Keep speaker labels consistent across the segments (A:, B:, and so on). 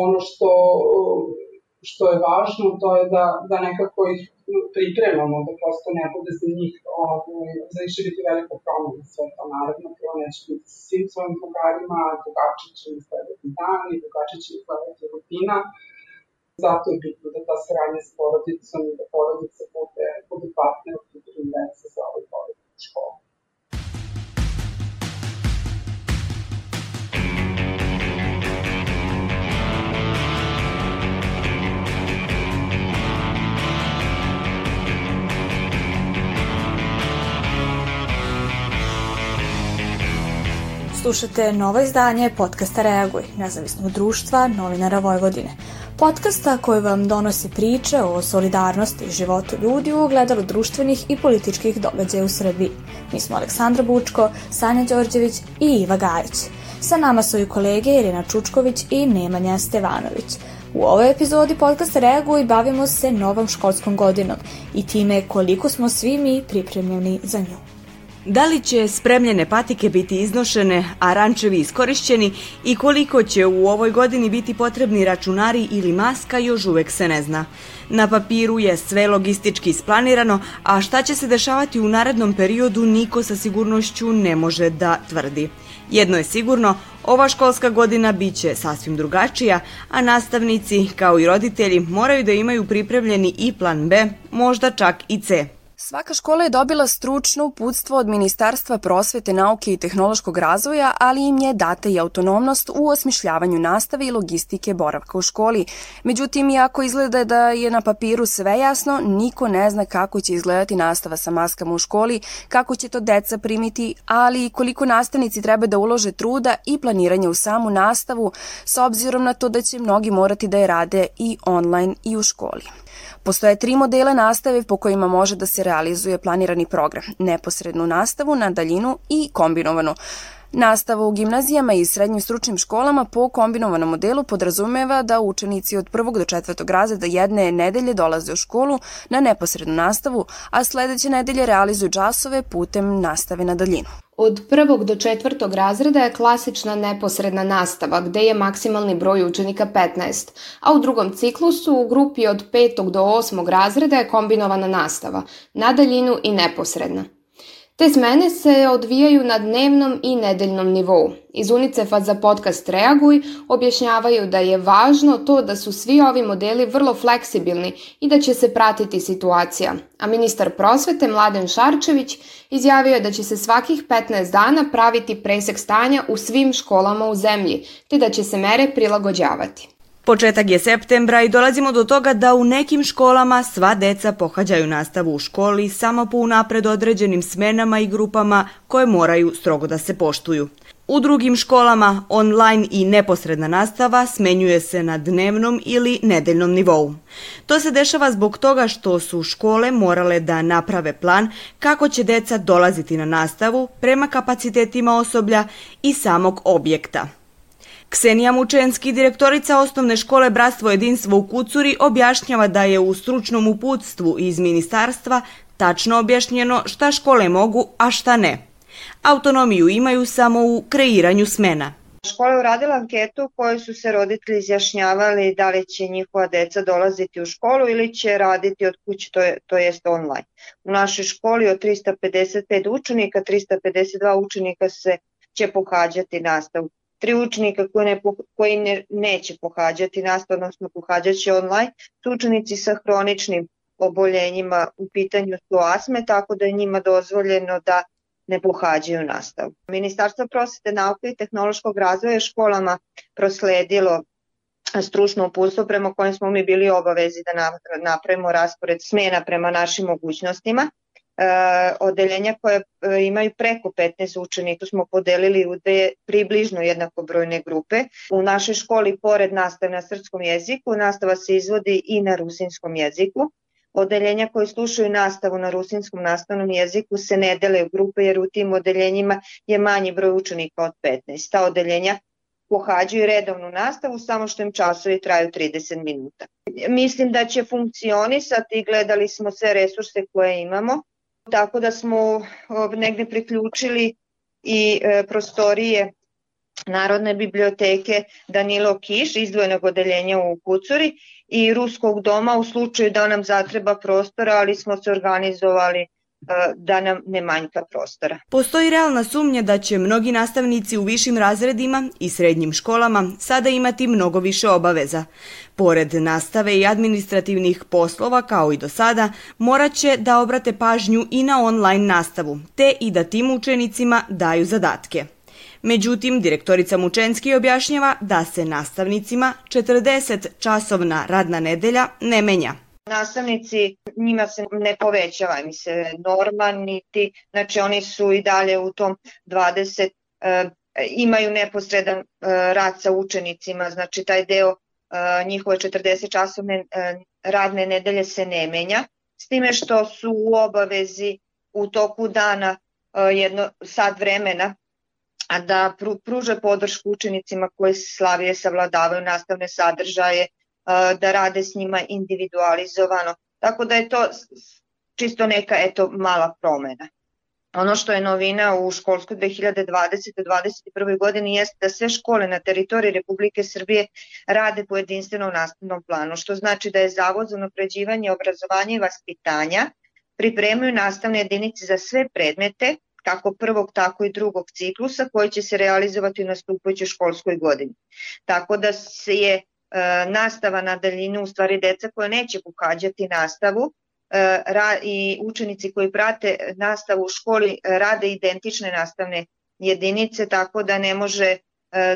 A: ono što, što je važno, to je da, da nekako ih pripremamo, da prosto ne bude za njih, ovaj, za će biti velika promena sve to, naravno, prvo neće biti sa svim svojim drugarima, drugačije će izgledati dan i drugačije će izgledati rutina, zato je bitno da ta sranja s porodicom i da porodica bude, bude partner u pripremi za ovaj porodicu školu.
B: Slušate novo izdanje podcasta Reaguj, nezavisnog društva novinara Vojvodine. Podcasta koji vam donosi priče o solidarnosti i životu ljudi u ogledalu društvenih i političkih događaja u Srbiji. Mi smo Aleksandra Bučko, Sanja Đorđević i Iva Gajić. Sa nama su i kolege Irina Čučković i Nemanja Stevanović. U ovoj epizodi podcasta Reaguj bavimo se novom školskom godinom i time koliko smo svi mi pripremljeni za nju.
C: Da li će spremljene patike biti iznošene, a rančevi iskorišćeni i koliko će u ovoj godini biti potrebni računari ili maska još uvek se ne zna. Na papiru je sve logistički isplanirano, a šta će se dešavati u narednom periodu niko sa sigurnošću ne može da tvrdi. Jedno je sigurno, ova školska godina biće sasvim drugačija, a nastavnici, kao i roditelji, moraju da imaju pripremljeni i plan B, možda čak i C.
B: Svaka škola je dobila stručno uputstvo od Ministarstva prosvete, nauke i tehnološkog razvoja, ali im je data i autonomnost u osmišljavanju nastave i logistike boravka u školi. Međutim, iako izgleda da je na papiru sve jasno, niko ne zna kako će izgledati nastava sa maskama u školi, kako će to deca primiti, ali i koliko nastavnici treba da ulože truda i planiranje u samu nastavu, s obzirom na to da će mnogi morati da je rade i online i u školi. Postoje tri modela nastave po kojima može da se realizuje planirani program. Neposrednu nastavu, na daljinu i kombinovanu. Nastava u gimnazijama i srednjim stručnim školama po kombinovanom modelu podrazumeva da učenici od prvog do četvrtog razreda jedne nedelje dolaze u školu na neposrednu nastavu, a sledeće nedelje realizuju časove putem nastave na daljinu.
D: Od prvog do četvrtog razreda je klasična neposredna nastava gde je maksimalni broj učenika 15, a u drugom ciklusu u grupi od petog do osmog razreda je kombinovana nastava, na daljinu i neposredna. Te smene se odvijaju na dnevnom i nedeljnom nivou. Iz UNICEF-a za podcast Reaguj objašnjavaju da je važno to da su svi ovi modeli vrlo fleksibilni i da će se pratiti situacija. A ministar prosvete Mladen Šarčević izjavio je da će se svakih 15 dana praviti presek stanja u svim školama u zemlji, te da će se mere prilagođavati.
C: Početak je septembra i dolazimo do toga da u nekim školama sva deca pohađaju nastavu u školi samo po unapred određenim smenama i grupama koje moraju strogo da se poštuju. U drugim školama online i neposredna nastava smenjuje se na dnevnom ili nedeljnom nivou. To se dešava zbog toga što su škole morale da naprave plan kako će deca dolaziti na nastavu prema kapacitetima osoblja i samog objekta. Ksenija Mučenski, direktorica osnovne škole Bratstvo jedinstvo u Kucuri, objašnjava da je u stručnom uputstvu iz ministarstva tačno objašnjeno šta škole mogu, a šta ne. Autonomiju imaju samo u kreiranju smena.
E: Škola je uradila anketu kojoj su se roditelji izjašnjavali da li će njihova deca dolaziti u školu ili će raditi od kuće, to, je, to jest online. U našoj školi od 355 učenika, 352 učenika se će pohađati nastavu tri učenika koji, ne, koji ne, neće pohađati nastavu, odnosno pohađaće online, su učenici sa hroničnim oboljenjima u pitanju su asme, tako da je njima dozvoljeno da ne pohađaju nastavu. Ministarstvo prosvete, nauke i tehnološkog razvoja školama prosledilo stručno uputstvo prema kojem smo mi bili obavezi da napravimo raspored smena prema našim mogućnostima odeljenja koje e, imaju preko 15 učenika smo podelili u dve približno jednakobrojne grupe. U našoj školi, pored nastave na srpskom jeziku, nastava se izvodi i na rusinskom jeziku. Odeljenja koje slušaju nastavu na rusinskom nastavnom jeziku se ne dele u grupe jer u tim odeljenjima je manji broj učenika od 15. Ta odeljenja pohađaju redovnu nastavu, samo što im časovi traju 30 minuta. Mislim da će funkcionisati, gledali smo sve resurse koje imamo, tako da smo negde priključili i e, prostorije Narodne biblioteke Danilo Kiš, izdvojenog odeljenja u Kucuri i Ruskog doma u slučaju da nam zatreba prostora, ali smo se organizovali da nam ne manjka prostora.
C: Postoji realna sumnja da će mnogi nastavnici u višim razredima i srednjim školama sada imati mnogo više obaveza. Pored nastave i administrativnih poslova, kao i do sada, morat će da obrate pažnju i na online nastavu, te i da tim učenicima daju zadatke. Međutim, direktorica Mučenski objašnjava da se nastavnicima 40 časovna radna nedelja ne menja.
E: Nastavnici, njima se ne povećava mi se norma, niti, znači oni su i dalje u tom 20, e, imaju neposredan e, rad sa učenicima, znači taj deo e, njihove 40 časovne e, radne nedelje se ne menja, s time što su u obavezi u toku dana e, jedno sad vremena a da pru, pruže podršku učenicima koji slavije savladavaju nastavne sadržaje, da rade s njima individualizovano. Tako da je to čisto neka eto mala promena. Ono što je novina u školskoj 2020-2021. godini jeste da sve škole na teritoriji Republike Srbije rade po jedinstvenom nastavnom planu, što znači da je Zavod za napređivanje obrazovanja i vaspitanja pripremaju nastavne jedinice za sve predmete, kako prvog, tako i drugog ciklusa, koji će se realizovati u nastupajućoj školskoj godini. Tako da se je nastava na daljinu, u stvari deca koja neće pohađati nastavu e, i učenici koji prate nastavu u školi e, rade identične nastavne jedinice, tako da ne može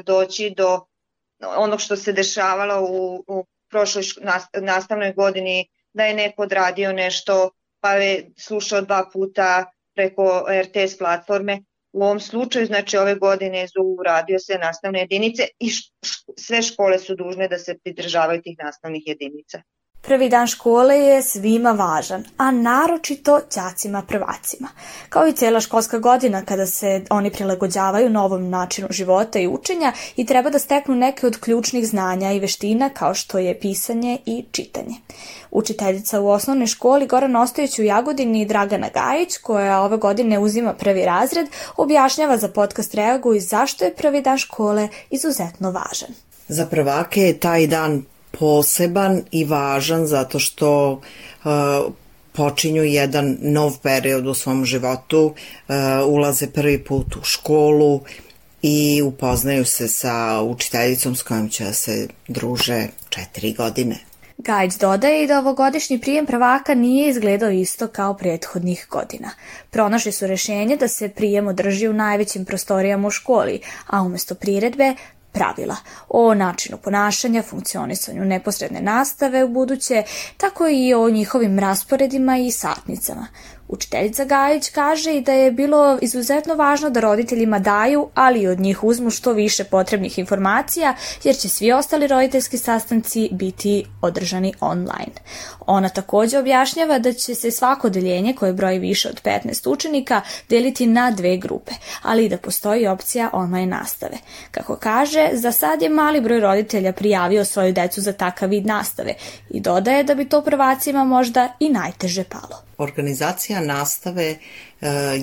E: doći do onog što se dešavalo u, u prošloj nastavnoj godini, da je neko odradio nešto pa je slušao dva puta preko RTS platforme, U ovom slučaju, znači ove godine su uradio se nastavne jedinice i sve škole su dužne da se pridržavaju tih nastavnih jedinica.
F: Prvi dan škole je svima važan, a naročito đacima prvacima. Kao i cijela školska godina kada se oni prilagođavaju novom načinu života i učenja i treba da steknu neke od ključnih znanja i veština kao što je pisanje i čitanje. Učiteljica u osnovnoj školi Goran Ostojić u Jagodini Dragana Gajić, koja ove godine uzima prvi razred, objašnjava za podcast Reagu i zašto je prvi dan škole izuzetno važan.
G: Za prvake je taj dan poseban i važan zato što uh, počinju jedan nov period u svom životu, uh, ulaze prvi put u školu i upoznaju se sa učiteljicom s kojom će se druže četiri godine.
F: Gajić dodaje i da ovogodišnji prijem prvaka nije izgledao isto kao prethodnih godina. Pronašli su rešenje da se prijem održi u najvećim prostorijama u školi, a umesto priredbe pravila o načinu ponašanja, funkcionisanju neposredne nastave u buduće, tako i o njihovim rasporedima i satnicama. Učiteljica Gajić kaže i da je bilo izuzetno važno da roditeljima daju, ali i od njih uzmu što više potrebnih informacija, jer će svi ostali roditeljski sastanci biti održani online. Ona takođe objašnjava da će se svako deljenje koje broji više od 15 učenika deliti na dve grupe, ali i da postoji opcija online nastave. Kako kaže, za sad je mali broj roditelja prijavio svoju decu za takav vid nastave i dodaje da bi to prvacima možda i najteže palo.
G: Organizacija nastave e,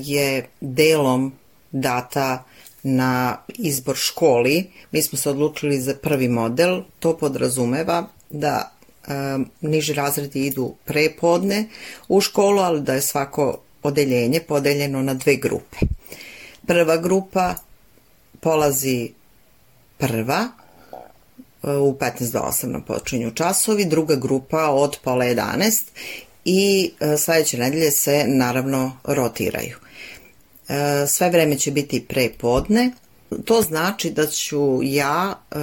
G: je delom data na izbor školi. Mi smo se odlučili za prvi model. To podrazumeva da e, niži razredi idu prepodne u školu, ali da je svako odeljenje podeljeno na dve grupe. Prva grupa polazi prva, e, u 15 do 8 na počinju časovi, druga grupa od pola 11 i e, sledeće nedelje se naravno rotiraju. E, sve vreme će biti pre podne, to znači da ću ja e,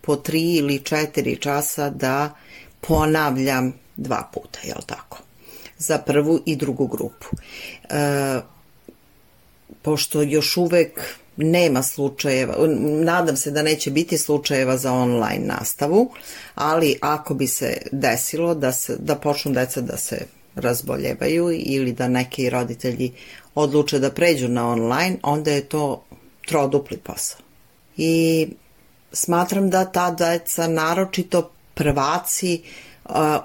G: po tri ili četiri časa da ponavljam dva puta, jel tako? Za prvu i drugu grupu. Pošto još uvek nema slučajeva, nadam se da neće biti slučajeva za online nastavu, ali ako bi se desilo da, se, da počnu deca da se razboljevaju ili da neki roditelji odluče da pređu na online, onda je to trodupli posao. I smatram da ta deca, naročito prvaci,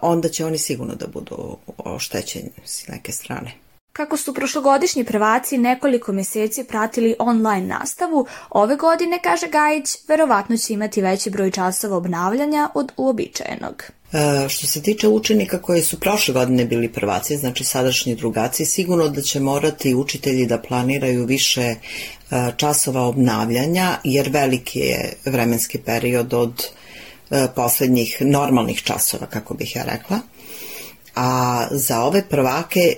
G: onda će oni sigurno da budu oštećeni s neke strane.
F: Kako su prošlogodišnji prvaci nekoliko meseci pratili online nastavu, ove godine, kaže Gajić, verovatno će imati veći broj časova obnavljanja od uobičajenog.
G: E, što se tiče učenika koji su prošle godine bili prvaci, znači sadašnji drugaci, sigurno da će morati učitelji da planiraju više e, časova obnavljanja, jer veliki je vremenski period od e, poslednjih normalnih časova, kako bih ja rekla. A za ove prvake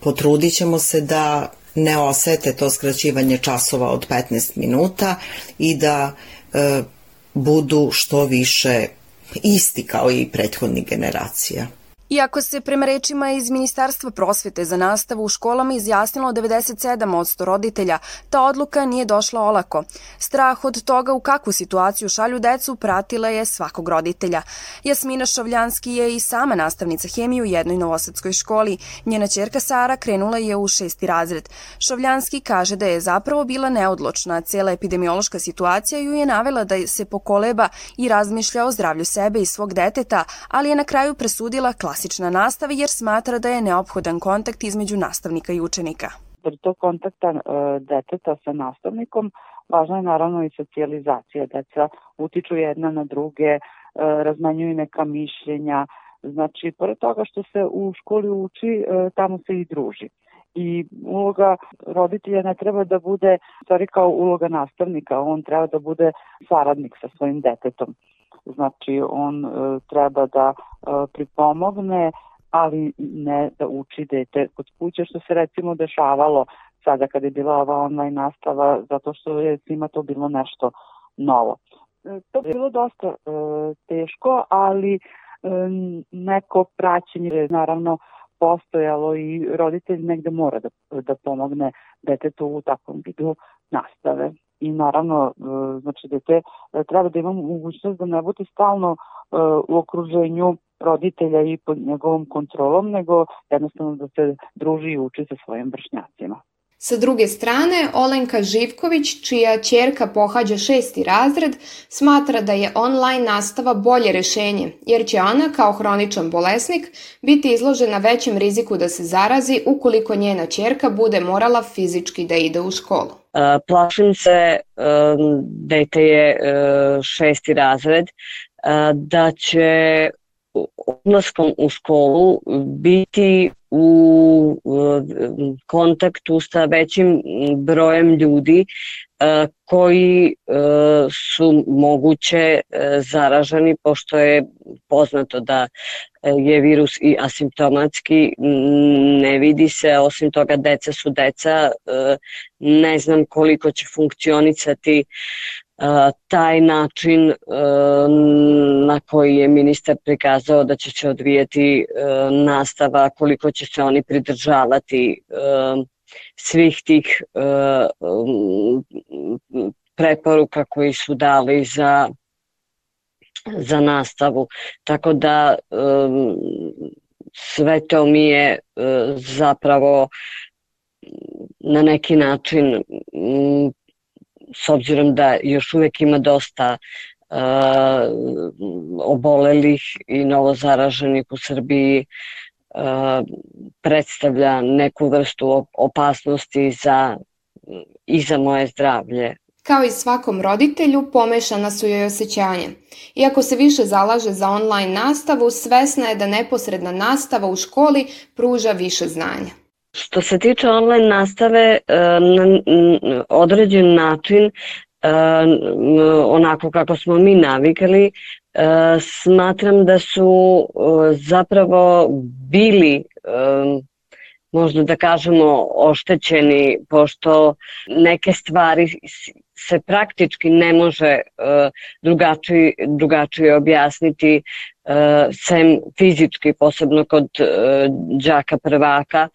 G: potrudit ćemo se da ne osete to skraćivanje časova od 15 minuta i da e, budu što više isti kao i prethodnih generacija.
B: Iako se prema rečima iz Ministarstva prosvete za nastavu u školama izjasnilo 97% roditelja, ta odluka nije došla olako. Strah od toga u kakvu situaciju šalju decu pratila je svakog roditelja. Jasmina Šovljanski je i sama nastavnica hemije u jednoj novosadskoj školi. Njena čerka Sara krenula je u šesti razred. Šovljanski kaže da je zapravo bila neodločna. Cela epidemiološka situacija ju je navela da se pokoleba i razmišlja o zdravlju sebe i svog deteta, ali je na kraju presudila klas klasična nastava jer smatra da je neophodan kontakt između nastavnika i učenika.
H: Pri to kontakta e, deteta sa nastavnikom važna je naravno i socijalizacija. Deca utiču jedna na druge, e, razmenjuju neka mišljenja. Znači, pored toga što se u školi uči, e, tamo se i druži i uloga roditelja ne treba da bude stvari kao uloga nastavnika, on treba da bude saradnik sa svojim detetom. Znači, on e, treba da e, pripomogne, ali ne da uči dete kod kuće, što se recimo dešavalo sada kada je bila ova online nastava, zato što je svima to bilo nešto novo. E, to je bilo dosta e, teško, ali e, neko praćenje je naravno postojalo i roditelj negde mora da, da pomogne detetu u takvom vidu nastave i naravno e, znači dete e, treba da ima mogućnost da ne bude stalno e, u okruženju roditelja i pod njegovom kontrolom, nego jednostavno da se druži i uči sa svojim vršnjacima.
D: Sa druge strane, Olenka Živković, čija čerka pohađa šesti razred, smatra da je online nastava bolje rešenje, jer će ona, kao hroničan bolesnik, biti izložena većem riziku da se zarazi ukoliko njena čerka bude morala fizički da ide u školu.
I: Plašim se, dete je šesti razred, da će odlaskom u školu biti u kontaktu sa većim brojem ljudi e, koji e, su moguće e, zaraženi pošto je poznato da je virus i asimptomatski ne vidi se. Osim toga deca su deca ne znam koliko će funkcionisati taj način na koji je ministar prikazao da će se odvijeti nastava, koliko će se oni pridržavati svih tih preporuka koji su dali za za nastavu. Tako da sve to mi je zapravo na neki način s obzirom da još uvek ima dosta uh, obolelih i novozaraženih u Srbiji uh, predstavlja neku vrstu opasnosti za, i za moje zdravlje.
D: Kao i svakom roditelju, pomešana su joj osjećanja. Iako se više zalaže za online nastavu, svesna je da neposredna nastava u školi pruža više znanja.
I: Što se tiče online nastave, e, na određen način, e, onako kako smo mi navikali, e, smatram da su zapravo bili možda da kažemo oštećeni pošto neke stvari se praktički ne može drugačije, drugačije objasniti sem fizički, posebno kod đaka prvaka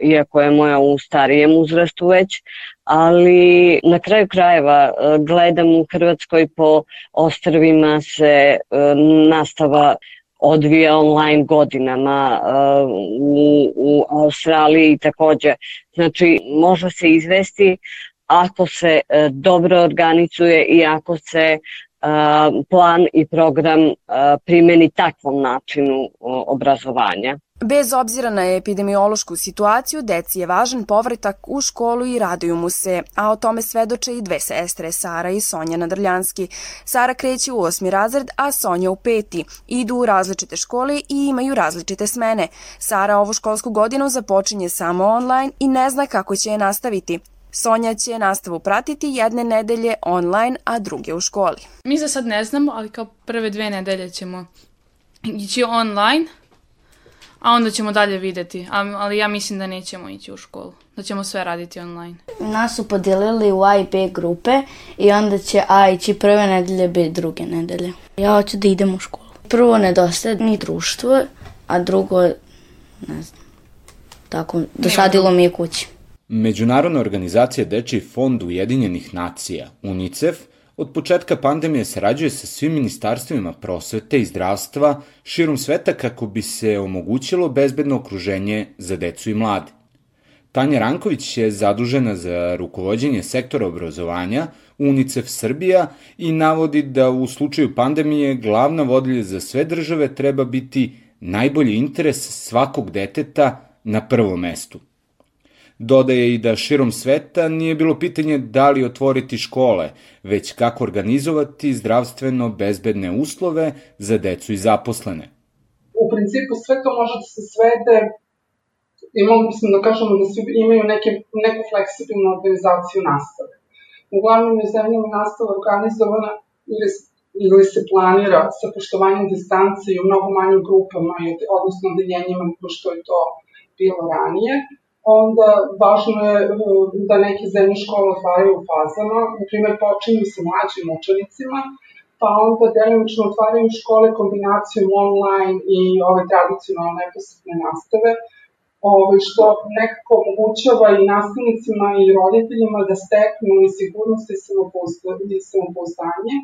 I: iako je moja u starijem uzrastu već, ali na kraju krajeva eh, gledam u Hrvatskoj po ostrvima se eh, nastava odvija online godinama u, u Australiji takođe. Znači, može se izvesti ako se dobro organizuje i ako se plan i program primeni takvom načinu obrazovanja.
B: Bez obzira na epidemiološku situaciju, deci je važan povratak u školu i raduju mu se, a o tome svedoče i dve sestre, Sara i Sonja Nadrljanski. Sara kreće u osmi razred, a Sonja u peti. Idu u različite škole i imaju različite smene. Sara ovu školsku godinu započinje samo online i ne zna kako će je nastaviti. Sonja će nastavu pratiti jedne nedelje online, a druge u školi.
J: Mi za sad ne znamo, ali kao prve dve nedelje ćemo ići online, a onda ćemo dalje videti. Ali ja mislim da nećemo ići u školu, da ćemo sve raditi online.
K: Nas su podelili u A i B grupe i onda će A ići prve nedelje, B druge nedelje. Ja hoću da idem u školu. Prvo nedostaje ni društvo, a drugo, ne znam, tako, dosadilo mi je kući.
L: Međunarodna organizacija Dečiji fond Ujedinjenih nacija, UNICEF, od početka pandemije sarađuje sa svim ministarstvima prosvete i zdravstva širom sveta kako bi se omogućilo bezbedno okruženje za decu i mlade. Tanja Ranković je zadužena za rukovodđenje sektora obrazovanja UNICEF Srbija i navodi da u slučaju pandemije glavna vodilja za sve države treba biti najbolji interes svakog deteta na prvom mestu. Dodaje i da širom sveta nije bilo pitanje da li otvoriti škole, već kako organizovati zdravstveno bezbedne uslove za decu i zaposlene.
A: U principu sve to može da se svede imamo bismo da kažemo da svi imaju neke, neku fleksibilnu organizaciju nastave. Uglavnom je zemljama nastava organizovana ili, ili se planira sa poštovanjem distance i u mnogo manjim grupama, odnosno odeljenjima, što je to bilo ranije onda važno je uh, da neke zemlje škole otvaraju u fazama, na primjer počinju sa mlađim učenicima, pa onda delimično otvaraju škole kombinacijom online i ove tradicionalne neposredne nastave, ove, što nekako omogućava i nastavnicima i roditeljima da steknu i sigurnost i samopouzdanje.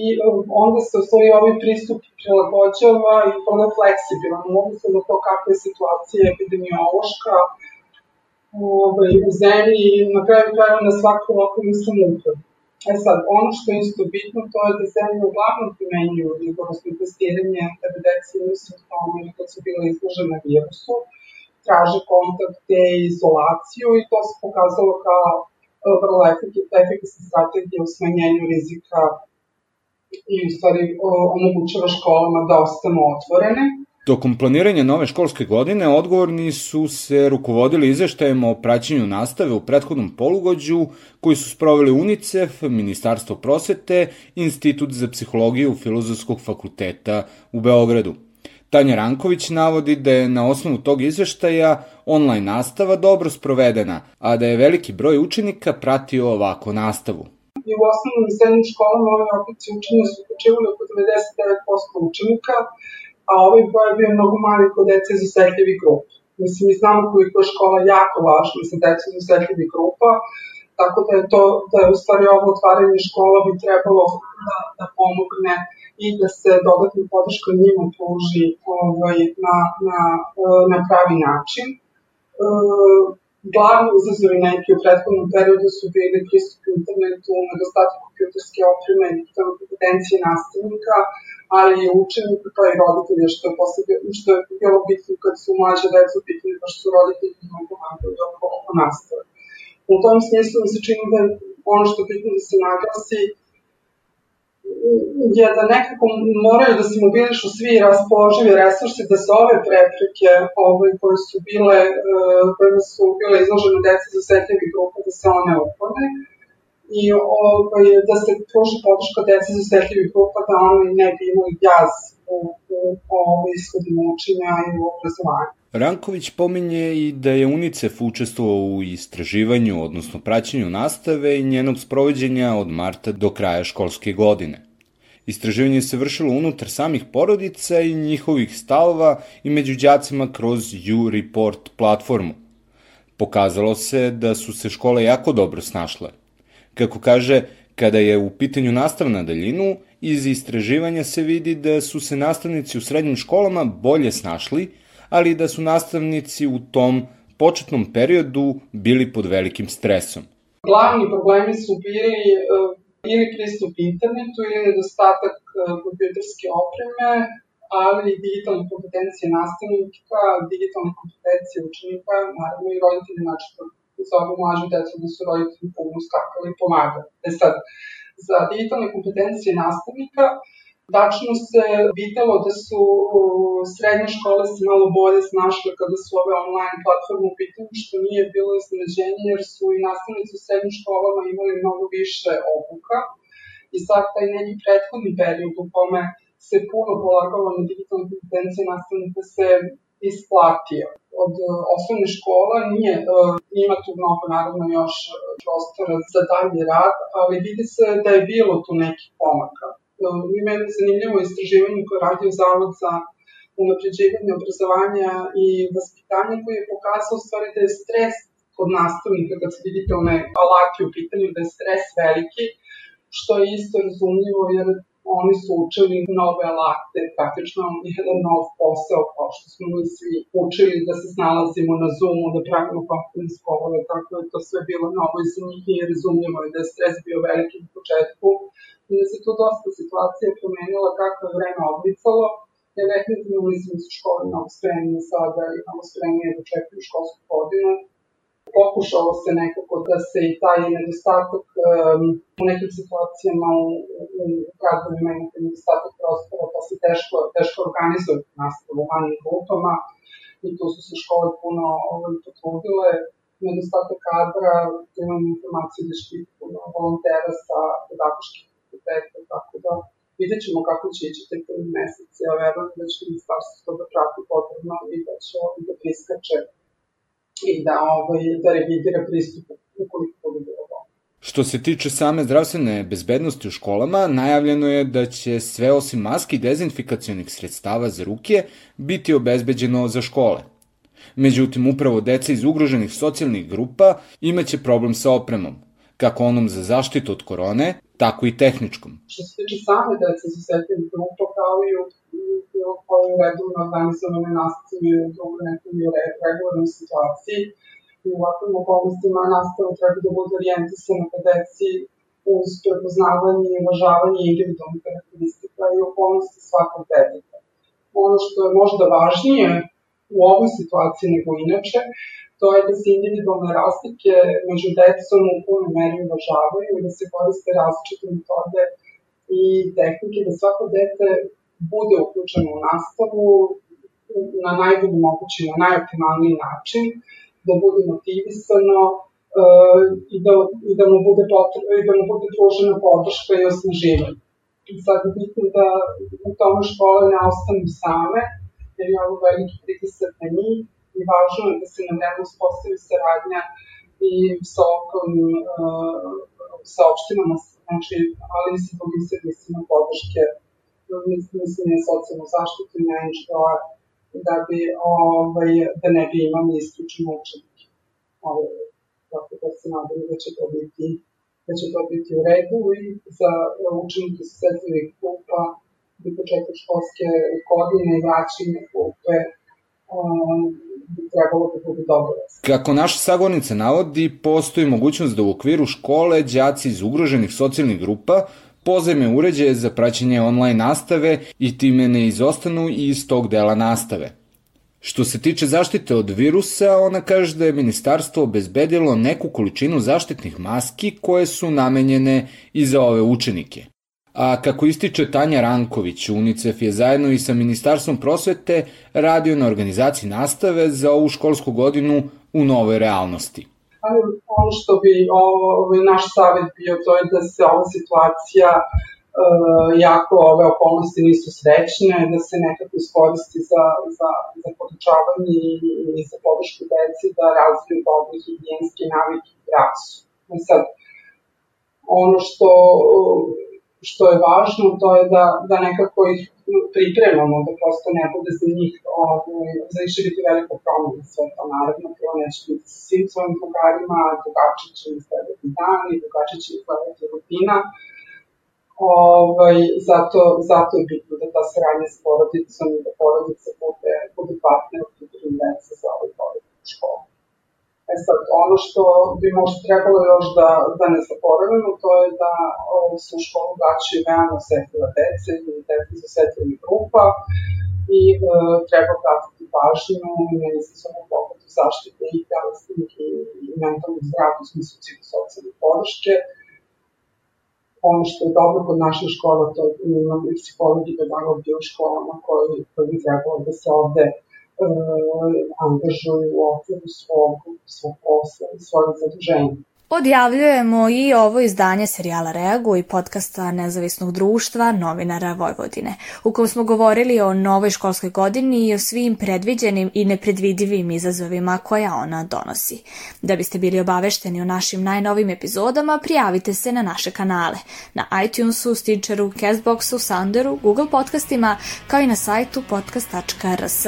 A: I um, onda se u stvari ovaj pristup prilagođava i vrlo fleksibilan u odnosu na to kakva je situacija epidemiološka, ovaj, u zemlji i na kraju krajeva na svaku lokalnu samoupravu. E sad, ono što je isto bitno, to je da zemlje uglavnom primenjuju rigorosno testiranje da bi deca imaju simptome ili kad su bile izložene virusu, traže kontakte i izolaciju i to se pokazalo kao e, vrlo efikasna strategija u smanjenju rizika i u stvari omogućava školama da ostanu otvorene.
L: Tokom planiranja nove školske godine odgovorni su se rukovodili izveštajem o praćenju nastave u prethodnom polugođu koji su sproveli UNICEF, Ministarstvo prosvete Institut za psihologiju Filozofskog fakulteta u Beogradu. Tanja Ranković navodi da je na osnovu tog izveštaja online nastava dobro sprovedena, a da je veliki broj učenika pratio ovako nastavu.
A: I u osnovnom i srednjim školama ove oblici učenja su počivali oko 99% učenika, a ovaj broj je bio mnogo mali kod dece iz osetljivih grupa. Mislim, mi znamo koliko je škola jako važna za decu iz osetljivih grupa, tako da je to, da je u stvari ovo otvaranje škola bi trebalo da, da pomogne i da se dodatna podrška njima pruži ovaj, na, na, na pravi način. E, glavni izazovi neki u prethodnom periodu su bili pristup internetu, nedostatak kompjuterske opreme i kompetencije nastavnika, ali i učenika pa i roditelja, što je, posle, što je bilo bitno kad su mlađe deca u pa što su roditelji mnogo pomagali oko, oko nastave. U tom smislu mi se čini da ono što je bitno da se naglasi je da nekako moraju da se mobilišu svi raspoloživi resursi da se ove prepreke ove, koje su bile, uh, koje su bile izložene deca za osetljivih grupa, da se one uklone i ovaj, da se pruži podrška deci za osetljivih grupa da oni ne bi imali jaz u, u, u ishodima učenja i u obrazovanju.
L: Ranković pominje i da je UNICEF učestvovao u istraživanju, odnosno praćenju nastave i njenog sprovođenja od marta do kraja školske godine. Istraživanje se vršilo unutar samih porodica i njihovih stavova i među đacima kroz U-Report platformu. Pokazalo se da su se škole jako dobro snašle. Kako kaže, kada je u pitanju nastava na daljinu, iz istraživanja se vidi da su se nastavnici u srednjim školama bolje snašli, ali da su nastavnici u tom početnom periodu bili pod velikim stresom.
A: Glavni problemi su bili uh, ili pristup internetu ili nedostatak uh, kompjuterske opreme, ali i digitalne kompetencije nastavnika, digitalne kompetencije učenika, naravno i roditelji, znači za ovu mlađu decu da su roditelji puno skakali i pomagali. E sad, za digitalne kompetencije nastavnika, Tačno se videlo da su srednje škole se malo bolje snašle kada su ove online platforme u pitanju, što nije bilo iznenađenje jer su i nastavnici u srednjim školama imali mnogo više obuka i sad taj neki prethodni period u kome se puno polagalo na digitalne kompetencije nastavnika se isplatio. Od uh, osnovne škola nije, uh, ima tu mnogo naravno još prostora za dalji rad, ali vidi se da je bilo tu nekih pomaka. Ima jedno zanimljivo istraživanje koje radio Zavod za unapređivanje obrazovanja i vaspitanja koji je pokazao u stvari da je stres kod nastavnika kad su digitalne alati u pitanju, da je stres veliki, što je isto razumljivo jer oni su učili nove alate, praktično jedan nov posao, kao što smo mi svi učili da se snalazimo na Zoomu, da pravimo conference call tako je to sve bilo novo i za njih i razumljivo je da je stres bio veliki u početku. I da se tu dosta situacija promenila kako je vreme odlicalo, ja definitivno mislim da su škole mnogo spremnije sada i mnogo spremnije da čekaju školsku godinu, pokušalo se nekako da se i taj nedostatak um, u nekim situacijama u, u gradovima imate nedostatak prostora, pa se teško, teško organizovati nastavu u manjim grupama i tu su se škole puno ovaj, potrudile. Nedostatak kadra, imam informaciju da će puno volontera sa pedagoških fakulteta, tako da vidjet ćemo kako će ići te prvi meseci, ja verujem da će ministarstvo to da prati potrebno i da će da priskače i da, ovaj, da revidira pristup ukoliko bude bilo
L: Što se tiče same zdravstvene bezbednosti u školama, najavljeno je da će sve osim maski i dezinfikacijonih sredstava za ruke biti obezbeđeno za škole. Međutim, upravo deca iz ugroženih socijalnih grupa imaće problem sa opremom, kako onom za zaštitu od korone, tako i tehničkom.
A: Što se tiče same dece iz socijalnih grupa, kao i u bilo kojoj redovno organizovane nastavi u drugoj nekoj regularnoj situaciji. I u ovakvim okolnostima nastava treba da bude orijentisana ka deci uz prepoznavanje i uvažavanje individualnih karakteristika i okolnosti svakog deteta. Ono što je možda važnije u ovoj situaciji nego inače, to je da se individualne razlike među decom u punoj meri uvažavaju i da se koriste različite metode i tehnike, da svako dete bude uključeno u nastavu na najbolji mogući, na najoptimalniji način, da bude motivisano uh, i, da, i da mu bude, potrebno, i da mu bude pružena podrška i osnaživanje. I sad bitno da u tome škole ne ostanu same, jer je ovo veliki pritisak na njih i važno je da se na vreme uspostavi saradnja i sa okolnim uh, sa opštinama, znači, ali i sa drugim servisima podrške mislim je socijalnu zaštitu i najništa da bi, ovaj, da ne bi imali isključeno učenike. Ovaj, tako da se nadam da će to biti da će to biti u redu i za učenike sa sedmih grupa i početak školske godine i vraćanje grupe um, bi trebalo da.
L: Kako naša sagovornica navodi, postoji mogućnost da u okviru škole đaci iz ugroženih socijalnih grupa pozajme uređaje za praćenje online nastave i time ne izostanu i iz tog dela nastave. Što se tiče zaštite od virusa, ona kaže da je ministarstvo obezbedilo neku količinu zaštitnih maski koje su namenjene i za ove učenike. A kako ističe Tanja Ranković, UNICEF je zajedno i sa Ministarstvom prosvete radio na organizaciji nastave za ovu školsku godinu u novoj realnosti
A: ono što bi ovaj, naš savjet bio to je da se ova situacija uh, jako ove okolnosti nisu srećne, da se nekako iskoristi za, za, za podučavanje i, za podršku deci da razviju dobre higijenske navike i praksu. I sad, ono što što je važno, to je da, da nekako ih pripremamo, da prosto ne bude za njih, ovaj, za će biti veliko promena sve to, naravno, prvo neće biti sa svim svojim drugarima, drugačije će izgledati dan i drugačije će izgledati rutina, Ovaj, zato, zato je bitno da ta saradnja s porodicom i da porodica bude, bude partner u pripremi dece za ovaj porodicu školu. E sad, ono što bi možda trebalo još da, da ne zaboravimo, to je da o, su u školu vraćaju veoma osetljiva deca i deca iz osetljivih grupa i e, treba pratiti pažnju međusobnu pokretu zaštite i telesnih i, i mentalnog zdravlja u smislu psihosocijalne podrške. Ono što je dobro kod naših škola, to je imamo i psihologi, pedagogi u školama koji, koji bi trebalo da se ovde angažuju u okviru svog, svog posla i svojeg zaduženja.
F: Odjavljujemo i ovo izdanje serijala Reagu i podcasta Nezavisnog društva novinara Vojvodine, u kom smo govorili o novoj školskoj godini i o svim predviđenim i nepredvidivim izazovima koja ona donosi. Da biste bili obavešteni o našim najnovim epizodama, prijavite se na naše kanale, na iTunesu, Stitcheru, Castboxu, Sounderu, Google podcastima, kao i na sajtu podcast.rs.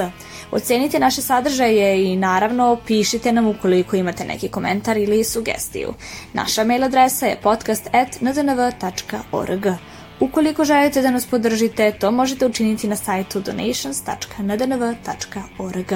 F: Ocenite naše sadržaje i naravno pišite nam ukoliko imate neki komentar ili sugestiju. Naša mail adresa je podcast.ndnv.org. Ukoliko želite da nas podržite, to možete učiniti na sajtu donations.ndnv.org.